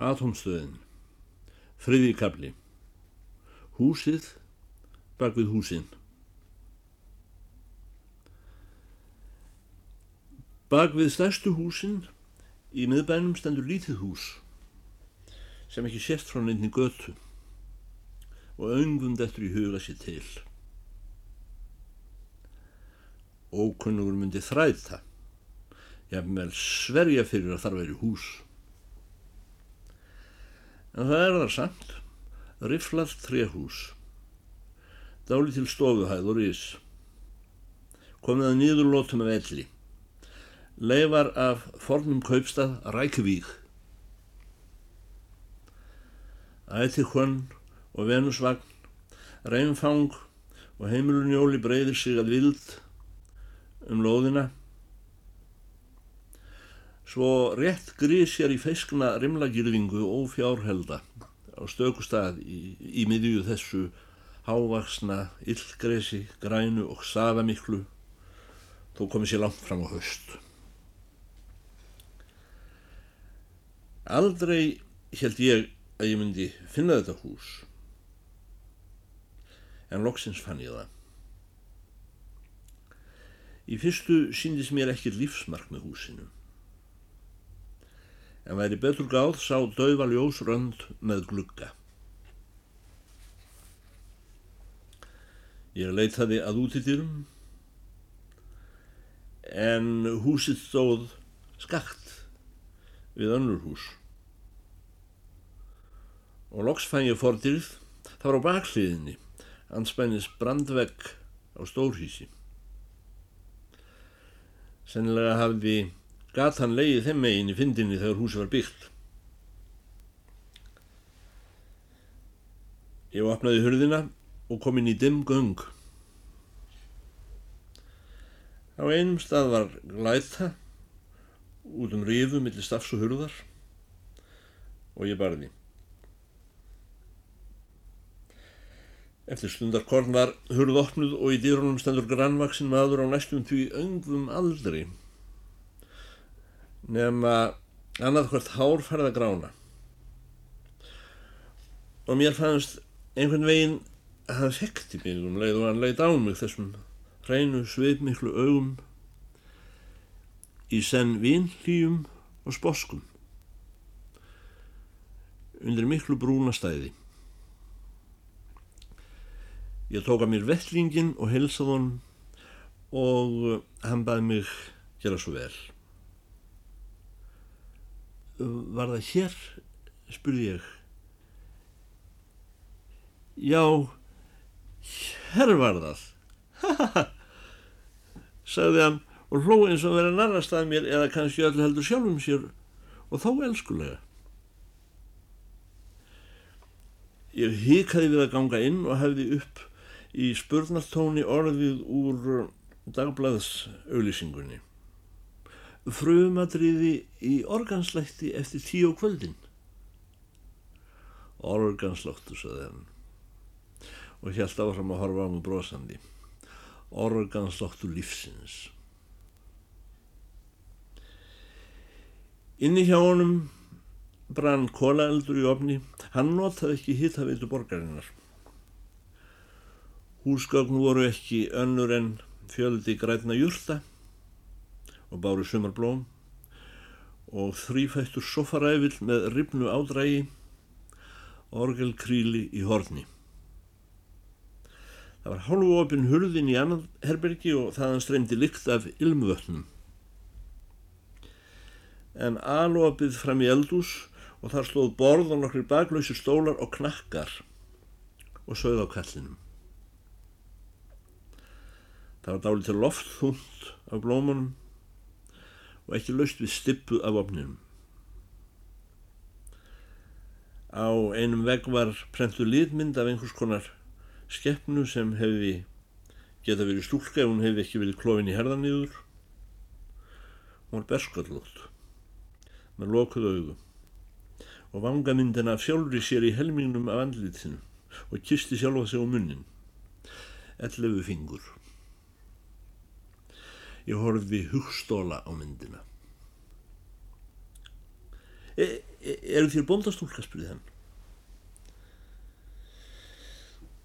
Atomstöðin. Friði kabli. Húsið bak við húsin. Bak við stærstu húsin í miðbænum stendur lítið hús sem ekki sést frá nefni götu og öngund eftir í huga sér til. Ókunnugur myndi þræða, jafnvel sverja fyrir að þar veri hús. En það er þar samt, riflað trehús, dáli til stofuhæð og rís, komið að nýður lótum af elli, leifar af fornum kaupstað Rækvík, æti hvönn og venusvagn, reynfang og heimilunjóli breyðir sig að vild um lóðina. Svo rétt grísjar í feiskna rimlagirðingu og fjárhelda á stökustad í, í miðju þessu hávaksna illgresi, grænu og safamiklu þó komið sér langt fram á höst. Aldrei held ég að ég myndi finna þetta hús en loksins fann ég það. Í fyrstu síndis mér ekki lífsmark með húsinu en væri betur gáð sá dauða ljós rönd með glugga. Ég leitaði að útidýrum en húsið stóð skakt við önnur hús og loks fann ég fordýrð, það var á bakliðinni, anspænis brandvegg á stórhísi. Sennilega hafði gatan leiði þeim megin í fyndinni þegar húsi var byggt. Ég opnaði hurðina og kom inn í dimm göng. Á einum stað var glæta út um rifu millir stafs og hurðar og ég barði. Eftir stundarkorn var hurð opnuð og í dýrunum stendur grannvaksin maður á næstum því öngvum aldri nema annað hvert hár farið að grána. Og mér fannst einhvern veginn að hann fekti mig um leið og hann leiði á mig þessum hreinu sveipmiklu augum í senn vinlýjum og sposkum undir miklu brúna stæði. Ég tók að mér vettlingin og helsaði honum og hann baði mig gera svo vel. Var það hér? spurði ég. Já, hér var það. Sagði hann og hlóði eins og verið narrast að mér eða kannski öllu heldur sjálfum sér og þó elskulega. Ég hikaði við að ganga inn og hefði upp í spurnartóni orðið úr dagblaðs auðlýsingunni. Frumadriði í organslætti eftir tíu kvöldin. Organsláttu, saði hann og held áfram að horfa á mig brosandi. Organsláttu lífsins. Inni hjá honum brann kólaeldur í ofni. Hann notaði ekki hittaveitu borgarinnar. Húsgögn voru ekki önnur en fjöldi grætna júrta og báru sumarblóm og þrýfættur sofaræfil með ribnu ádrægi, orgelkríli í horni. Það var hálfu opinn hurðin í annað herbergi og þaðan streymdi lykt af ilmvötnum. En alopið fram í eldús og þar slóð borð og nokkri baklausi stólar og knakkar og sögð á kallinum. Það var dálítið loft þúnt af blómunum og ekki laust við stippu af ofninum. Á einum vegg var prentu lítmynd af einhvers konar skeppnu sem hefði geta verið stúlka ef hún hefði ekki verið klófin í herðan yfir. Hún var berskallótt með lokuð auðu og vangamyndina fjálri sér í helmingnum af andlitinu og kisti sjálfa sig á munnin. Ellefu fingur. Ég horfði hugstóla á myndina. E eru þér bóndastúlka, spurði hann.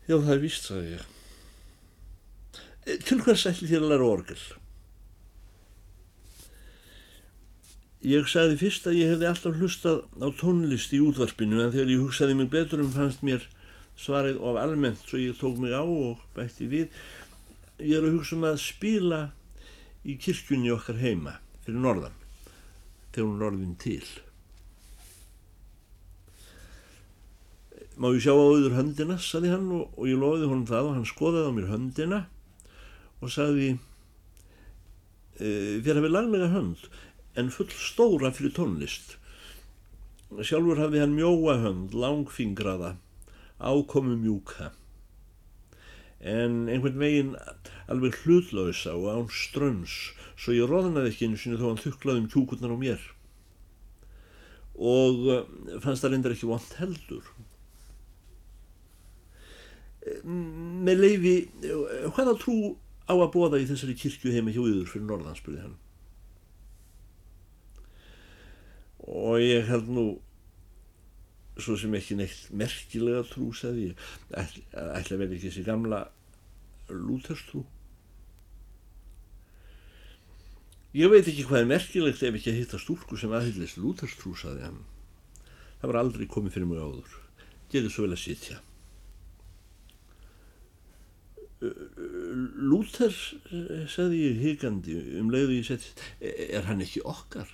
Já, það er víst, sagði ég. Til hvers ætli þér að læra orgel? Ég sagði fyrst að ég hefði alltaf hlustað á tónlist í útvarpinu en þegar ég hugsaði mig betur um fannst mér svarið of almennt svo ég tók mig á og bætti við. Ég er að hugsa um að spila í kirkjunni okkar heima fyrir norðan þegar hún er orðin til. Má ég sjá á auður höndina, saði hann og, og ég lofiði honum það og hann skoðaði á mér höndina og sagði e, þér hefði laglega hönd en full stóra fyrir tónlist. Sjálfur hafði hann mjóa hönd, langfingraða, ákomu mjúka, en einhvern veginn alveg hlutlausa og án ströms, svo ég roðnaði ekki einu sinni þó hann þuklaði um kjúkurnar á mér. Og eh, fannst það reyndar ekki vant heldur. Með leifi, eh, hvaða trú á að bóða í þessari kirkju heima hjá yður fyrir norðan, spurði hann. og ég held nú svo sem ekki neitt merkilega trú sagði ég ætla verið ekki þessi gamla lúterstrú ég veit ekki hvað er merkilegt ef ekki að hitta stúlku sem aðhyllist lúterstrú sagði hann. Það var aldrei komið fyrir mjög áður. Gerði svo vel að sitja. Lúter sagði ég higandi um leiðu ég sett er hann ekki okkar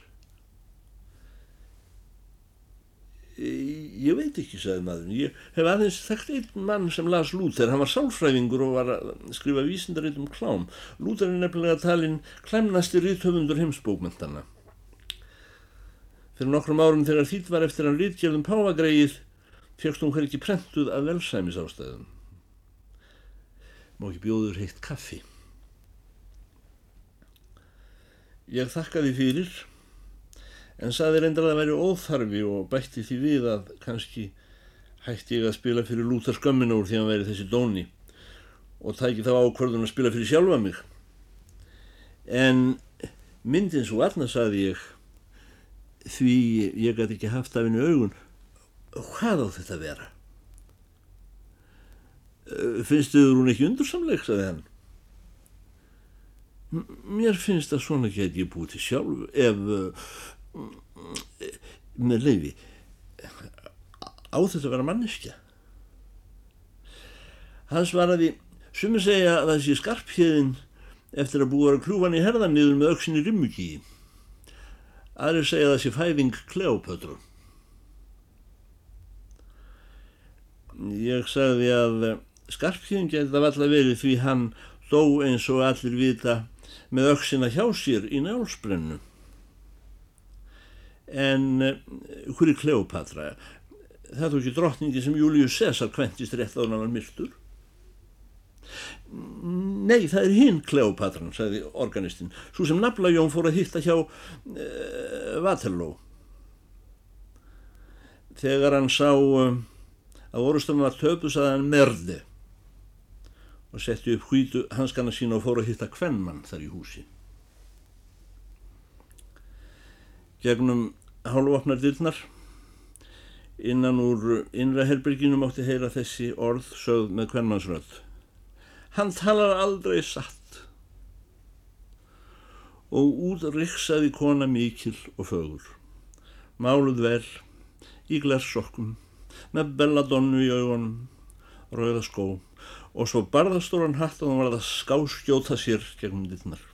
ég veit ekki, sagði maður ég hef aðeins þekkt einn mann sem las Lúther, hann var sálfræðingur og var að skrifa vísindarrið um klám. Lúther er nefnilega talinn klæmnasti ríðtöfundur heimsbókmentana fyrir nokkrum árum þegar þýtt var eftir hann ríðgjörðum páfagreið fegst hún hver ekki prentuð af velsæmis ástæðum má ekki bjóður heitt kaffi? Ég þakkaði fyrir en saði reyndar að það væri óþarfi og bætti því við að kannski hætti ég að spila fyrir Lúthar skömmina úr því að hann væri þessi dóni og tæki þá ákvörðun að spila fyrir sjálfa mig. En myndin svo aðna saði ég því ég gæti ekki haft af henni augun. Hvað á þetta að vera? Finnst þið hún ekki undursamleik saði hann. Mér finnst að svona get ég búið til sjálf ef með leiði á þetta að vera manneskja? Hans var að því sumir segja að þessi skarphiðin eftir að búa hann í herðan niður með auksinni rimmuki aðri segja að þessi fæðing Kleopötru ég sagði að skarphiðin geta alltaf verið því hann dó eins og allir vita með auksina hjá sér í nálsbrennu en uh, hver er Kleopatra? Það er þó ekki drottningi sem Július Cæsar kventist rétt á hann að hann myrtur. Nei, það er hinn Kleopatran, sagði organistinn, svo sem Naflajón fór að hitta hjá uh, Waterloo. Þegar hann sá uh, að orðstöfum var töpu, sagði hann merði og setti upp hvítu hanskana sína og fór að hitta kvennmann þar í húsi. Gegnum hálfopnar dyrnar. Innan úr innra herbyrginu mátti heyra þessi orð sögð með kvennmannsröð hann talar aldrei satt. Og út riksaði kona mikil og fögur. Máluð vel í glersokkum með belladonnu í augunum rauða skó. Og svo barðastóran hatt og hann var að skáskjóta sér gegnum dyrnar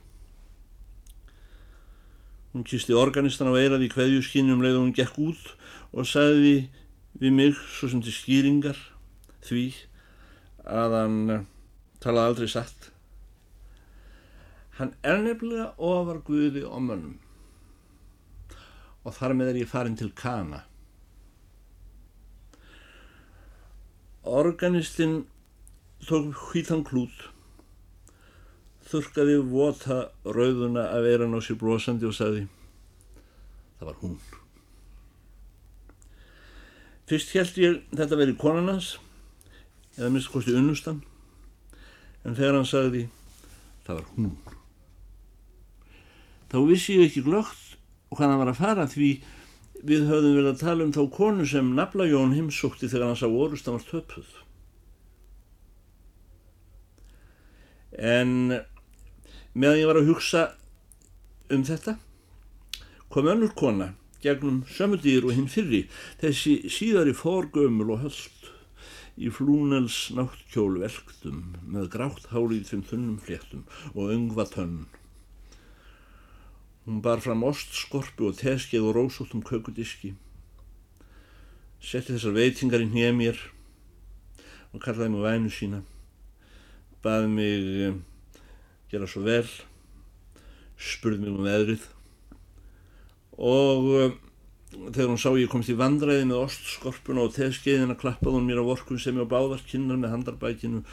Hún kisti organistan á eirað í kveðjuskinnum leið og hún gekk út og sagði við mig svo sem til skýringar því að hann eh, talaði aldrei satt. Hann er nefnilega ofar Guði og mönnum og þar með er ég farin til Kana. Organistinn tók hvítan klút þurkaði vota rauðuna af eiran á sér brosandi og sagði það var hún fyrst held ég þetta verið konarnas eða minnst kosti unnustan en þegar hann sagði það var hún þá vissi ég ekki glögt og hann var að fara því við höfðum verið að tala um þá konu sem Naflajón heimsókti þegar hann sá orustan var töpuð. En meðan ég var að hugsa um þetta kom önnur kona gegnum sömudýr og hinn fyrri þessi síðari fórgömmul og höllt í flúnels náttkjól velktum með grátt hálið þeim þunnum fléttum og öngva tönn. Hún bar fram ostskorpu og teskeið og rósóttum kökudiski. Setti þessar veitingar í hnið mér og kallaði mig vænu sína. Baði mig um, gera svo vel, spurði mig um veðrið. Og um, þegar hún sá ég komst í vandræði með ostskorpuna og teskeiðina klappaði hún mér á vorkun sem ég á báðarkinnar með handarbækinu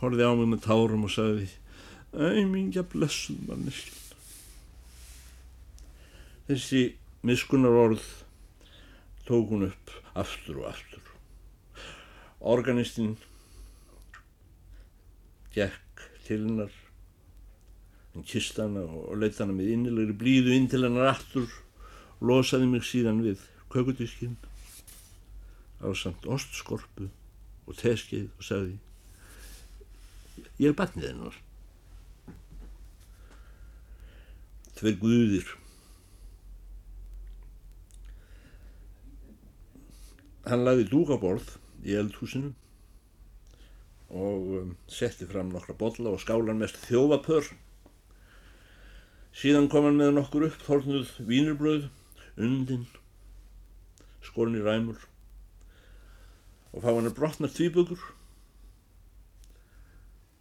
horfið á mig með tárum og sagði Æmingja blessuð manneskinn Þessi miskunnar orð tók hún upp aftur og aftur. Organistinn gekk til hennar hann kist hana og leitt hana með innilegri blíðu inn til hennar aftur losaði mig síðan við kökudiskinn á samt ostskorpu og teskeið og sagði ég er batnið hennar. Tveir guðir. Hann laði dúkaborð í eldhúsinu og um, setti fram nokkra bolla og skálan mest þjófapör síðan kom hann með nokkur upp þórnuð vínurbröð undin, skorni ræmur og fá hann að brotna tvíbökur,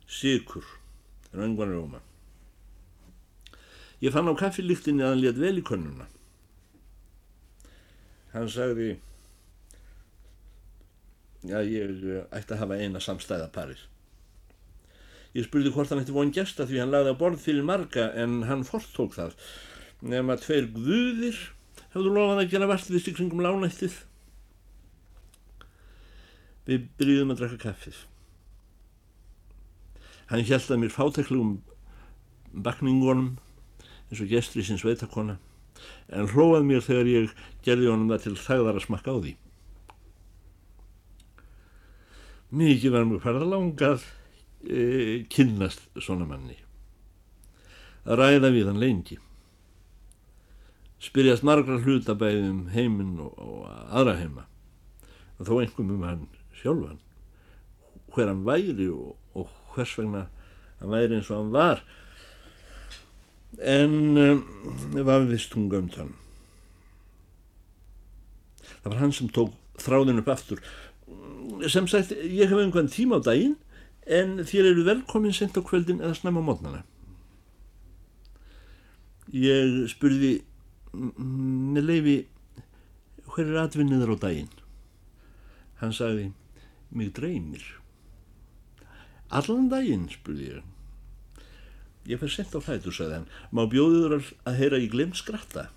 sikur, röngvan rjóma. Ég fann á kaffilíktinni að hann létt vel í könnuna. Hann sagði að ég ætti að hafa eina samstæða parir. Ég spurði hvort hann ætti von gesta því hann lagði að borð fyrir marga en hann fortók það nefn að tveir guðir hefðu lofað að gera vartlist í kringum lánættið. Við byrjuðum að drakka kaffið. Hann held að mér fátæklegum bakningunum eins og gestri sinns veitakona en hlóað mér þegar ég gerði honum það til þægðar að smakka á því. Mikið var mjög færða langað e, kynnast svona manni. Að ræða við hann lengi. Spyrjast margra hlutabæðum um heiminn og, og aðra heima. Og þó einhverjum um hann sjálfan. Hver hann væri og, og hvers vegna hann væri eins og hann var. En um, var vist hún gömt hann. Það var hann sem tók þráðin upp aftur. Sem sagt ég hef einhvern tíma á daginn en þér eru velkomin sent á kvöldin eða snemma mótnana ég spurði með leifi hver er atvinniður á daginn? Hann sagði mig dreymir. Allan daginn? spurði ég. Ég fær sent á hlætu sagði hann. Má bjóðiður að heyra í glemt skratta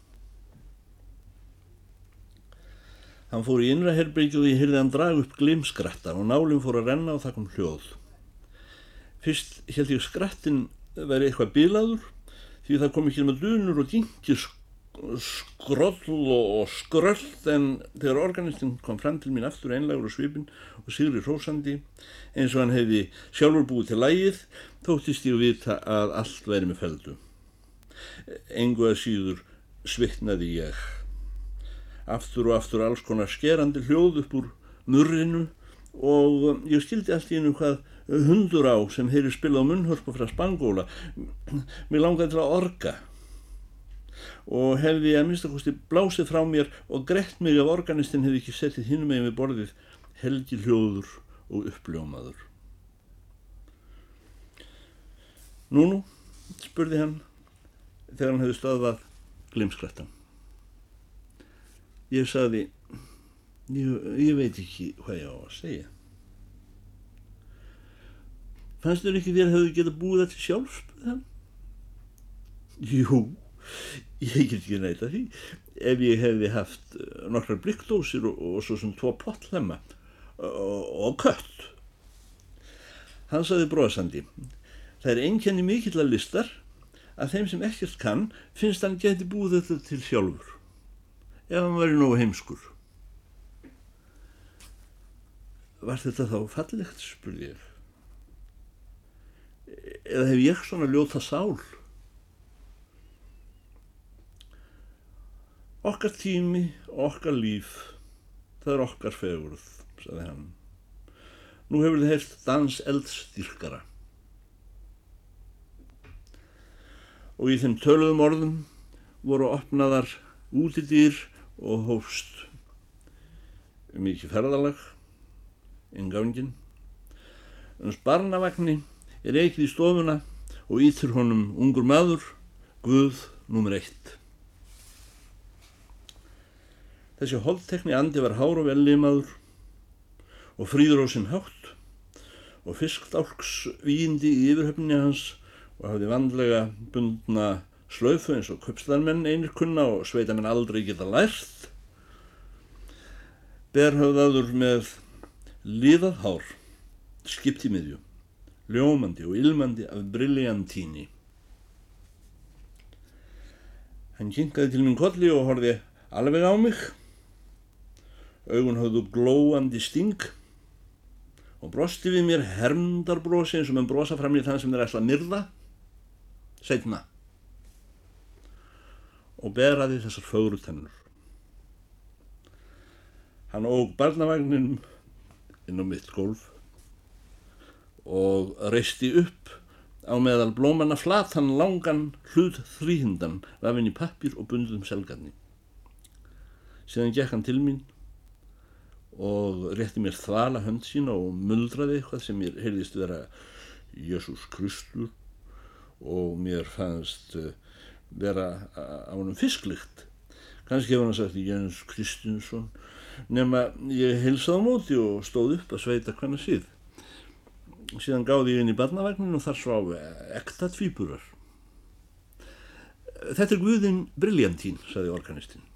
hann fór í innra herbyggju og ég hyrði hann draga upp glemt skratta og nálinn fór að renna og það kom hljóð fyrst held ég skrattin verið eitthvað bilaður því það kom ekki með dunur og gingir skroll og skröld en þegar organistinn kom fram til mín aftur einlegur og svipin og sigri hrósandi eins og hann hefði sjálfur búið til lægið þóttist ég að vita að allt væri með feldu engu að síður svitnaði ég. Aftur og aftur alls konar skerandi hljóð upp úr murrinu og ég skildi allt í einu hvað hundur á sem heyri spila á munnhörpu frá Spangóla mér langaði til að orga og hefði að minnstakosti blásið frá mér og grett mig af organistinn hefði ekki settið hinn með við borðið helgi hljóður og uppljómaður. Nú nú, spurði hann þegar hann hefði stöðvað glimskrættan. Ég saði, ég, ég veit ekki hvað ég á að segja. Fannst þér ekki þér hefðu getað búið þetta sjálf, spurði hann. Jú, ég get ekki næta því ef ég hefði haft eh, nokkrar blikkdósir og, og svo sem tvo pottlemma og, og kött hann saði bróðsandi það er einkenni mikill að listar að þeim sem ekkert kann finnst hann geti búið þetta til sjálfur ef hann væri nógu heimskur. Var þetta þá fallegt, spurði ég. Eða hef ég svona ljóta sál? Okkar tími, okkar líf, það er okkar fegurð, saði hann. Nú hefur þið heilt dans eldstyrkara. Og í þeim töluðum orðum voru opnaðar útidýr og hófst mikið ferðalag inn gangin. En sparnavagni er ekkið í stofuna og ítur honum ungur maður, Guð nr. 1. Þessi holdtekni andi var hár og vellimaður og fríður á sinn hátt og fisktálks víindi í yfirhöfninni hans og hafði vandlega bundna slöfu eins og köpslarmenn einir kunna og sveitamenn aldrei geta lært. Berhauðaður með liðað hár, skipt í miðju, ljómandi og ilmandi af briljantíni. Hann kynkaði til minn kolli og horfi alveg á mig. Augun hafðu glóandi sting og brosti við mér hermdarbrosi eins og mann brosa fram í þann sem þeir ætla að myrða setna og beraði þessar fögru tennur. Hann óg barnavagnin inn á mitt gólf og reisti upp á meðal blómanna flatan langan hlut þrýhindan vafinn í pappir og bundum selgarni. Síðan gekk hann til mín og rétti mér þvala hönd sína og muldraði eitthvað sem mér heyrðist vera Jésús Kristur og mér fannst uh, vera á húnum fisklikt kannski hefur hann sagt Jens Kristinsson nema ég heilsaði á móti og stóð upp að sveita hvernig síð. Síðan gáði ég inn í barnavagnin og þar svá ekta tvíburar. Þetta er Guðinn Briljantín, saði organistinn.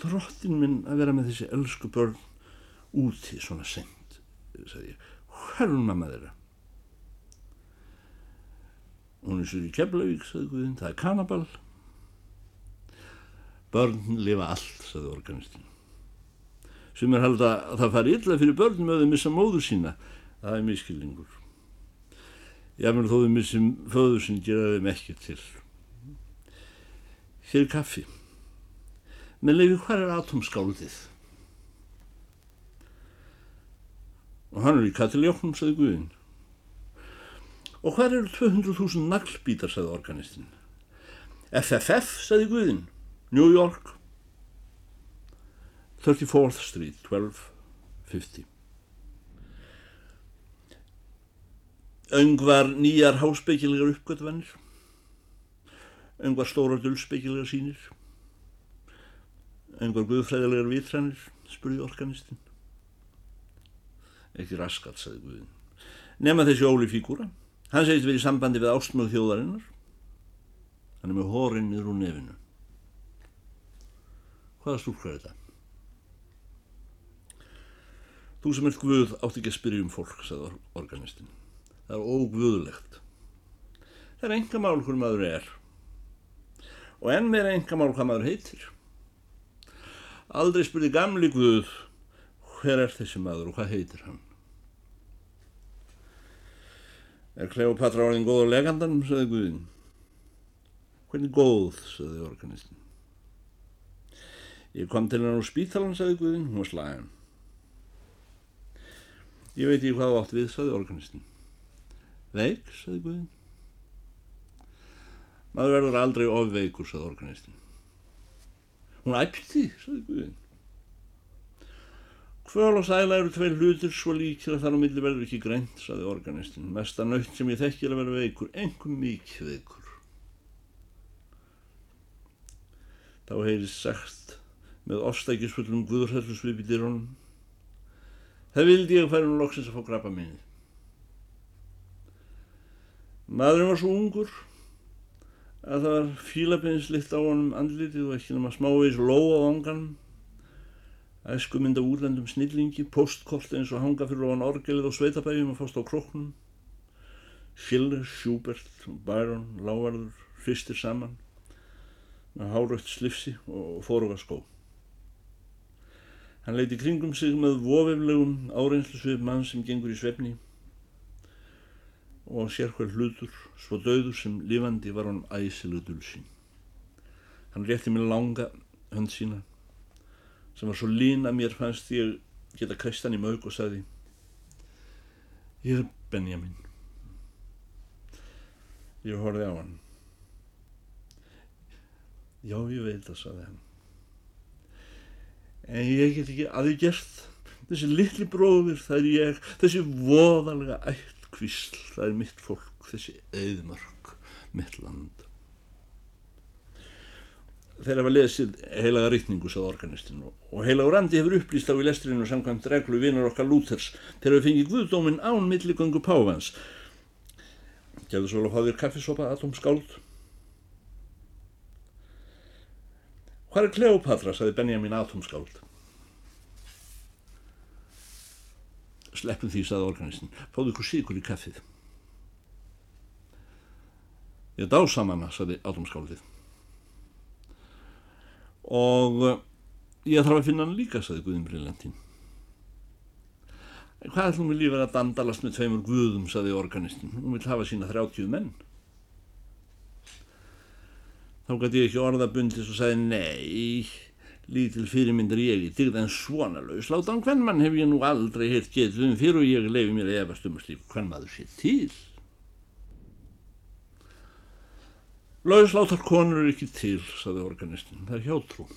Þróttin minn að vera með þessi elsku börn úti svona sent, saði ég. Hvern mamma þeirra. Hún er sér í Keflavík, sagði Guðinn, það er kannaball. Börn lifa allt, sagði organistinn. Sem er halda að það fari illa fyrir börn með að missa móður sína. Það er miskilningur. Jáfnveg þó þau missum föður sín gera þeim ekki til. Hér er kaffi. Með leiði hvað er atomskáldið? Og hann er í Katiljóknum, sagði Guðinn. Og hvað eru 200.000 naglbítar, sagði organistinn. FFF, sagði Guðinn, New York, 34th Street, 1250. Öngvar nýjar háspeikiligar uppgötvanir, öngvar stóra dullspekiligar sínir, öngvar guðfræðilegar vitrænir, spurði organistinn. Ekki raskat, sagði Guðinn. Nefna þessi óli fígúra. Hann segist verið í sambandi við ástmög þjóðarinnar. Hann er með hórin niður úr nefinu. Hvaða stúlka er þetta? Þú sem ert guð átt ekki að spyrja um fólk, sagði organistinn. Það er óguðulegt. Það er enga mál hvernig maður er. Og enn meira enga mál hvað maður heitir. Aldrei spyrði gamli guð hver er þessi maður og hvað heitir hann. Er Kleopatra orðin góð á legandanum, saði Guðin. Hvernig góð, saði organistinn. Ég kom til hann á spítalan, saði Guðin, hún var slæðan. Ég veit ekki hvað átt við, saði organistinn. Veik, saði Guðin. Maður verður aldrei ofveikur, saði organistinn. Hún æpti, saði Guðin. Kvöl og sæla eru tveir hlutir svo líkir að þar á milli verður ekki greint, saði organistinn. Mesta nöytt sem ég þekki er að vera veikur, engum mikið veikur. Þá heyrist sagt með ofstækisfullum guðurhællusvip í dýrónum. Það vildi ég færa nú loksins að fá grapa minni. Maðurinn var svo ungur að það var fílapinslitt á honum andlitið og ekki nema smávegis ló á vanganum æskumynda úrlendum snillingi, postkort eins og hanga fyrir ofan orgelið og sveitabægjum og fást á kroknum, Schiller, Schubert, Byron, Lávarður, fyrstir saman, með háraugt slifsi og fóruga skó. Hann leiti kringum sig með vofeflegum áreynslusvið mann sem gengur í svefni og sér hver hlutur, svo döður sem lifandi var hann æsilu dulsinn. Hann rétti mér langa hönd sína sem var svo lín að mér fannst ég geta krestan í maug og sagði Ég er Benjamin. Ég horfið á hann. Já, ég veit það, sagði hann. En ég get ekki aðeins þessi litli bróður, það er ég, þessi voðalega ætt kvísl, það er mitt fólk, þessi auðmörk, mitt land. Þegar var lesið heilaga rítningu, sað organistinn, og heilagur andi hefur upplýst á í lestrinu samkvæmt reglu vinnur okkar Lúthers þegar við fengið guðdóminn án milligöngu Pávans. Gjæðu svo alveg hafðir kaffisopa, atom skáld. Hvað er Kleopatra, saði Benjamin atomskáld. Sleppum því, saði organistinn, fáðu ykkur síkur í kaffið. Ég dá saman, saði atomskáldið og eh, ég þarf að finna hann líka, saði Guðin Brillantín. Hvað ætlum við lífið að dandalast með tveimur guðum, saði organistinn. Hún vil hafa sína þrjáttjuð menn. Þá gæti ég ekki orðabundis og sagði, nei, lítil fyrirmyndar ég í digð en svona laus. Látan hvern mann hef ég nú aldrei heilt getið um fyrir og ég lefi mér að efast um að slífa hvern maður sé til. Lausláttar konur er ekki til, saði organistinn, það er hjátrú.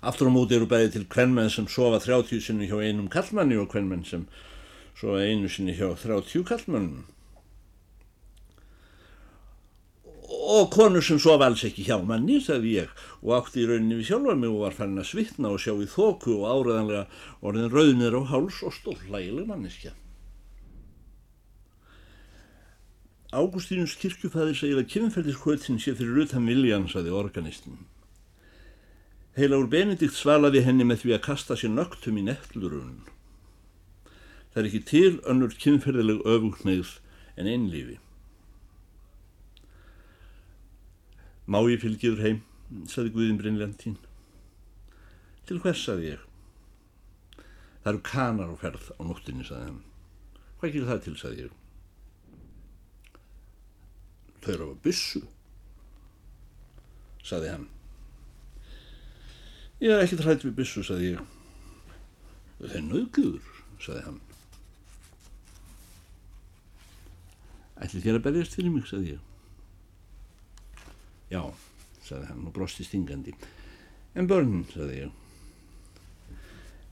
Aftur á móti eru bæði til kvennmenn sem sofa 30 sinni hjá einum kallmanni og kvennmenn sem sofa einu sinni hjá 30 kallmannum. Og konur sem sofa alls ekki hjá manni, sagði ég, og átti í rauninni við sjálfa mig og var fann að svitna og sjá í þóku og áreðanlega orðin rauðnir á háls og stórlægileg manniska. Ágústínus kirkjufæðir segir að kynferðiskvöldin sé fyrir utan viljan, saði organistinn. Heilagur Benedikt svalaði henni með því að kasta sér nögtum í nettlurun. Það er ekki til önnur kynferðileg öfugneið en einlífi. Má ég fylgjiður heim, saði Guðin Brynljantín. Til hvers, saði ég. Það eru kanar á ferð á nóttinni, saði hann. Hvað gerir það til, saði ég. Þau eru á bussu, saði hann. Ég er ekkert hrætt við bussu, saði ég. Það er nöðgjöður, saði hann. Ætli þér að berjast fyrir mig, saði ég. Já, saði hann og brosti stingandi. En börn, saði ég.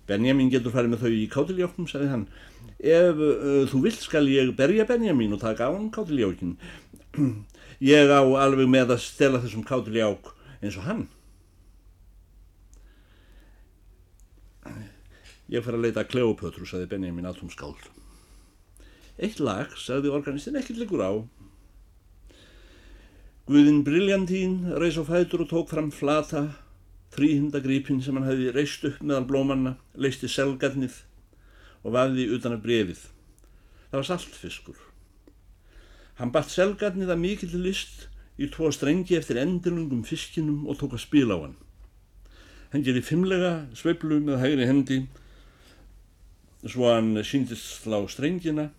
Benjamin getur farið með þau í kátiljóknum, saði hann. Ef uh, þú vilt skal ég berja Benjamin og taka á hann kátiljókin. Ég á alveg með að stela þessum kátiljók eins og hann. Ég fer að leita að Kleopötru, saði Benjamin atomskáld. Eitt lag, sagði organistinn, ekkert liggur á. Guðin Briljantín reys á fætur og tók fram flata, þrýhindagripin sem hann hefði reist upp meðal blómanna, leisti selgarnið og vaði utan að brefið. Það var saltfiskur. Hann batt selgarnið að mikill list í tvo strengi eftir endilungum fiskinum og tók að spila á hann. Hann gerði fimmlega sveiblu með hægri hendi svo hann síndist slá strengina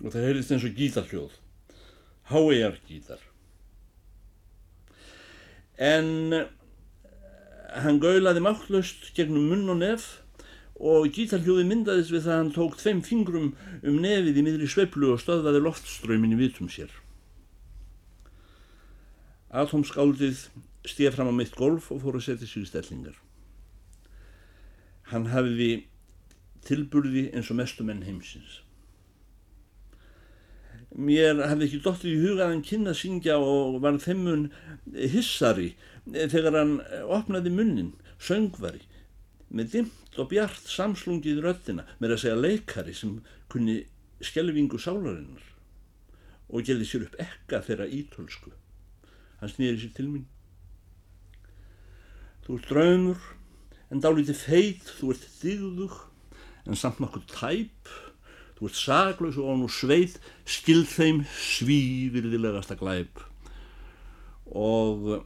og það heyrðist eins og gítarhljóð háegar gítar en eh, hann gaulaði máttlöst gegnum munn og nef og gítarhljóði myndaðist við það að hann tók tveim fingrum um nefið í miðri sveiflu og stöðvaði loftströymin í vitum sér. Atomskáldið stíða fram á mitt golf og fór að setja sér í stellingar. Hann hafiði tilburði eins og mestumenn heimsins. Mér hafði ekki dóttið í huga að hann kynna að syngja og var þemmun hissari þegar hann opnaði munnin, söngvari, með dimt og bjart samslungið röttina, með að segja leikari sem kunni skelvingu sálarinnar og gerði sér upp ekka þeirra ítölsku. Hann snýði sér til mín. Þú ert draumur, en dálítið feit, þú ert digðug, en samt nokkuð tæp, þú ert saglaus og án og sveit, skild þeim svívirðilegasta glæp. Og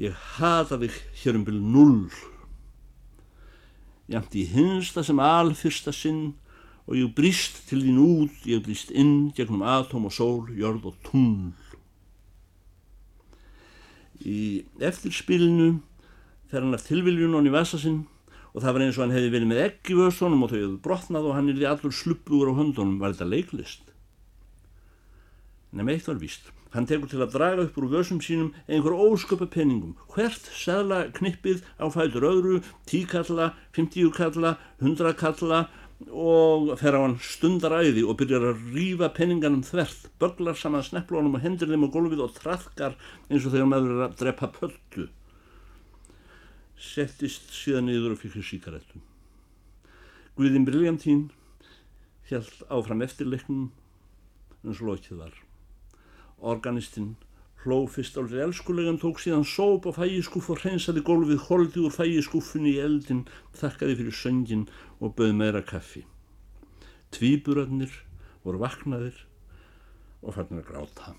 ég hata þig hér um byrju null jamt í hinsta sem alfyrsta sinn og ég brist til þín út, ég brist inn gegnum atóm og sól, jörð og tungl. Í eftirspilinu fer hann af tilviljunum í vasa sinn og það var eins og hann hefði verið með egg í vössunum og þau hefði brotnað og hann er því allur sluppugur á höndunum, var þetta leiklist? Nefn eitt var víst. Hann tekur til að draga upp úr vössum sínum einhver ósköpa penningum. Hvert segla knippið á fætur öðru, tíkalla, fymtíukalla, hundrakalla og fer á hann stundaræði og byrjar að rýfa penninganum þvert, börglar saman snepplónum og hendur þeim á gólfið og trafkar eins og þegar maður er að drepa pöldu. Settist síðan niður og fikk síkaretum. Guðin Briljantín held áfram eftirleiknum eins og lokið var. Organistinn hló fyrst álið elskulegan, tók síðan sóp á fægiskúf og hreinsaði gólfið, holdi úr fægiskúfunni í eldin, þakkaði fyrir söngin og bauð meira kaffi. Tvíburarnir voru vaknaðir og fannir að gráta.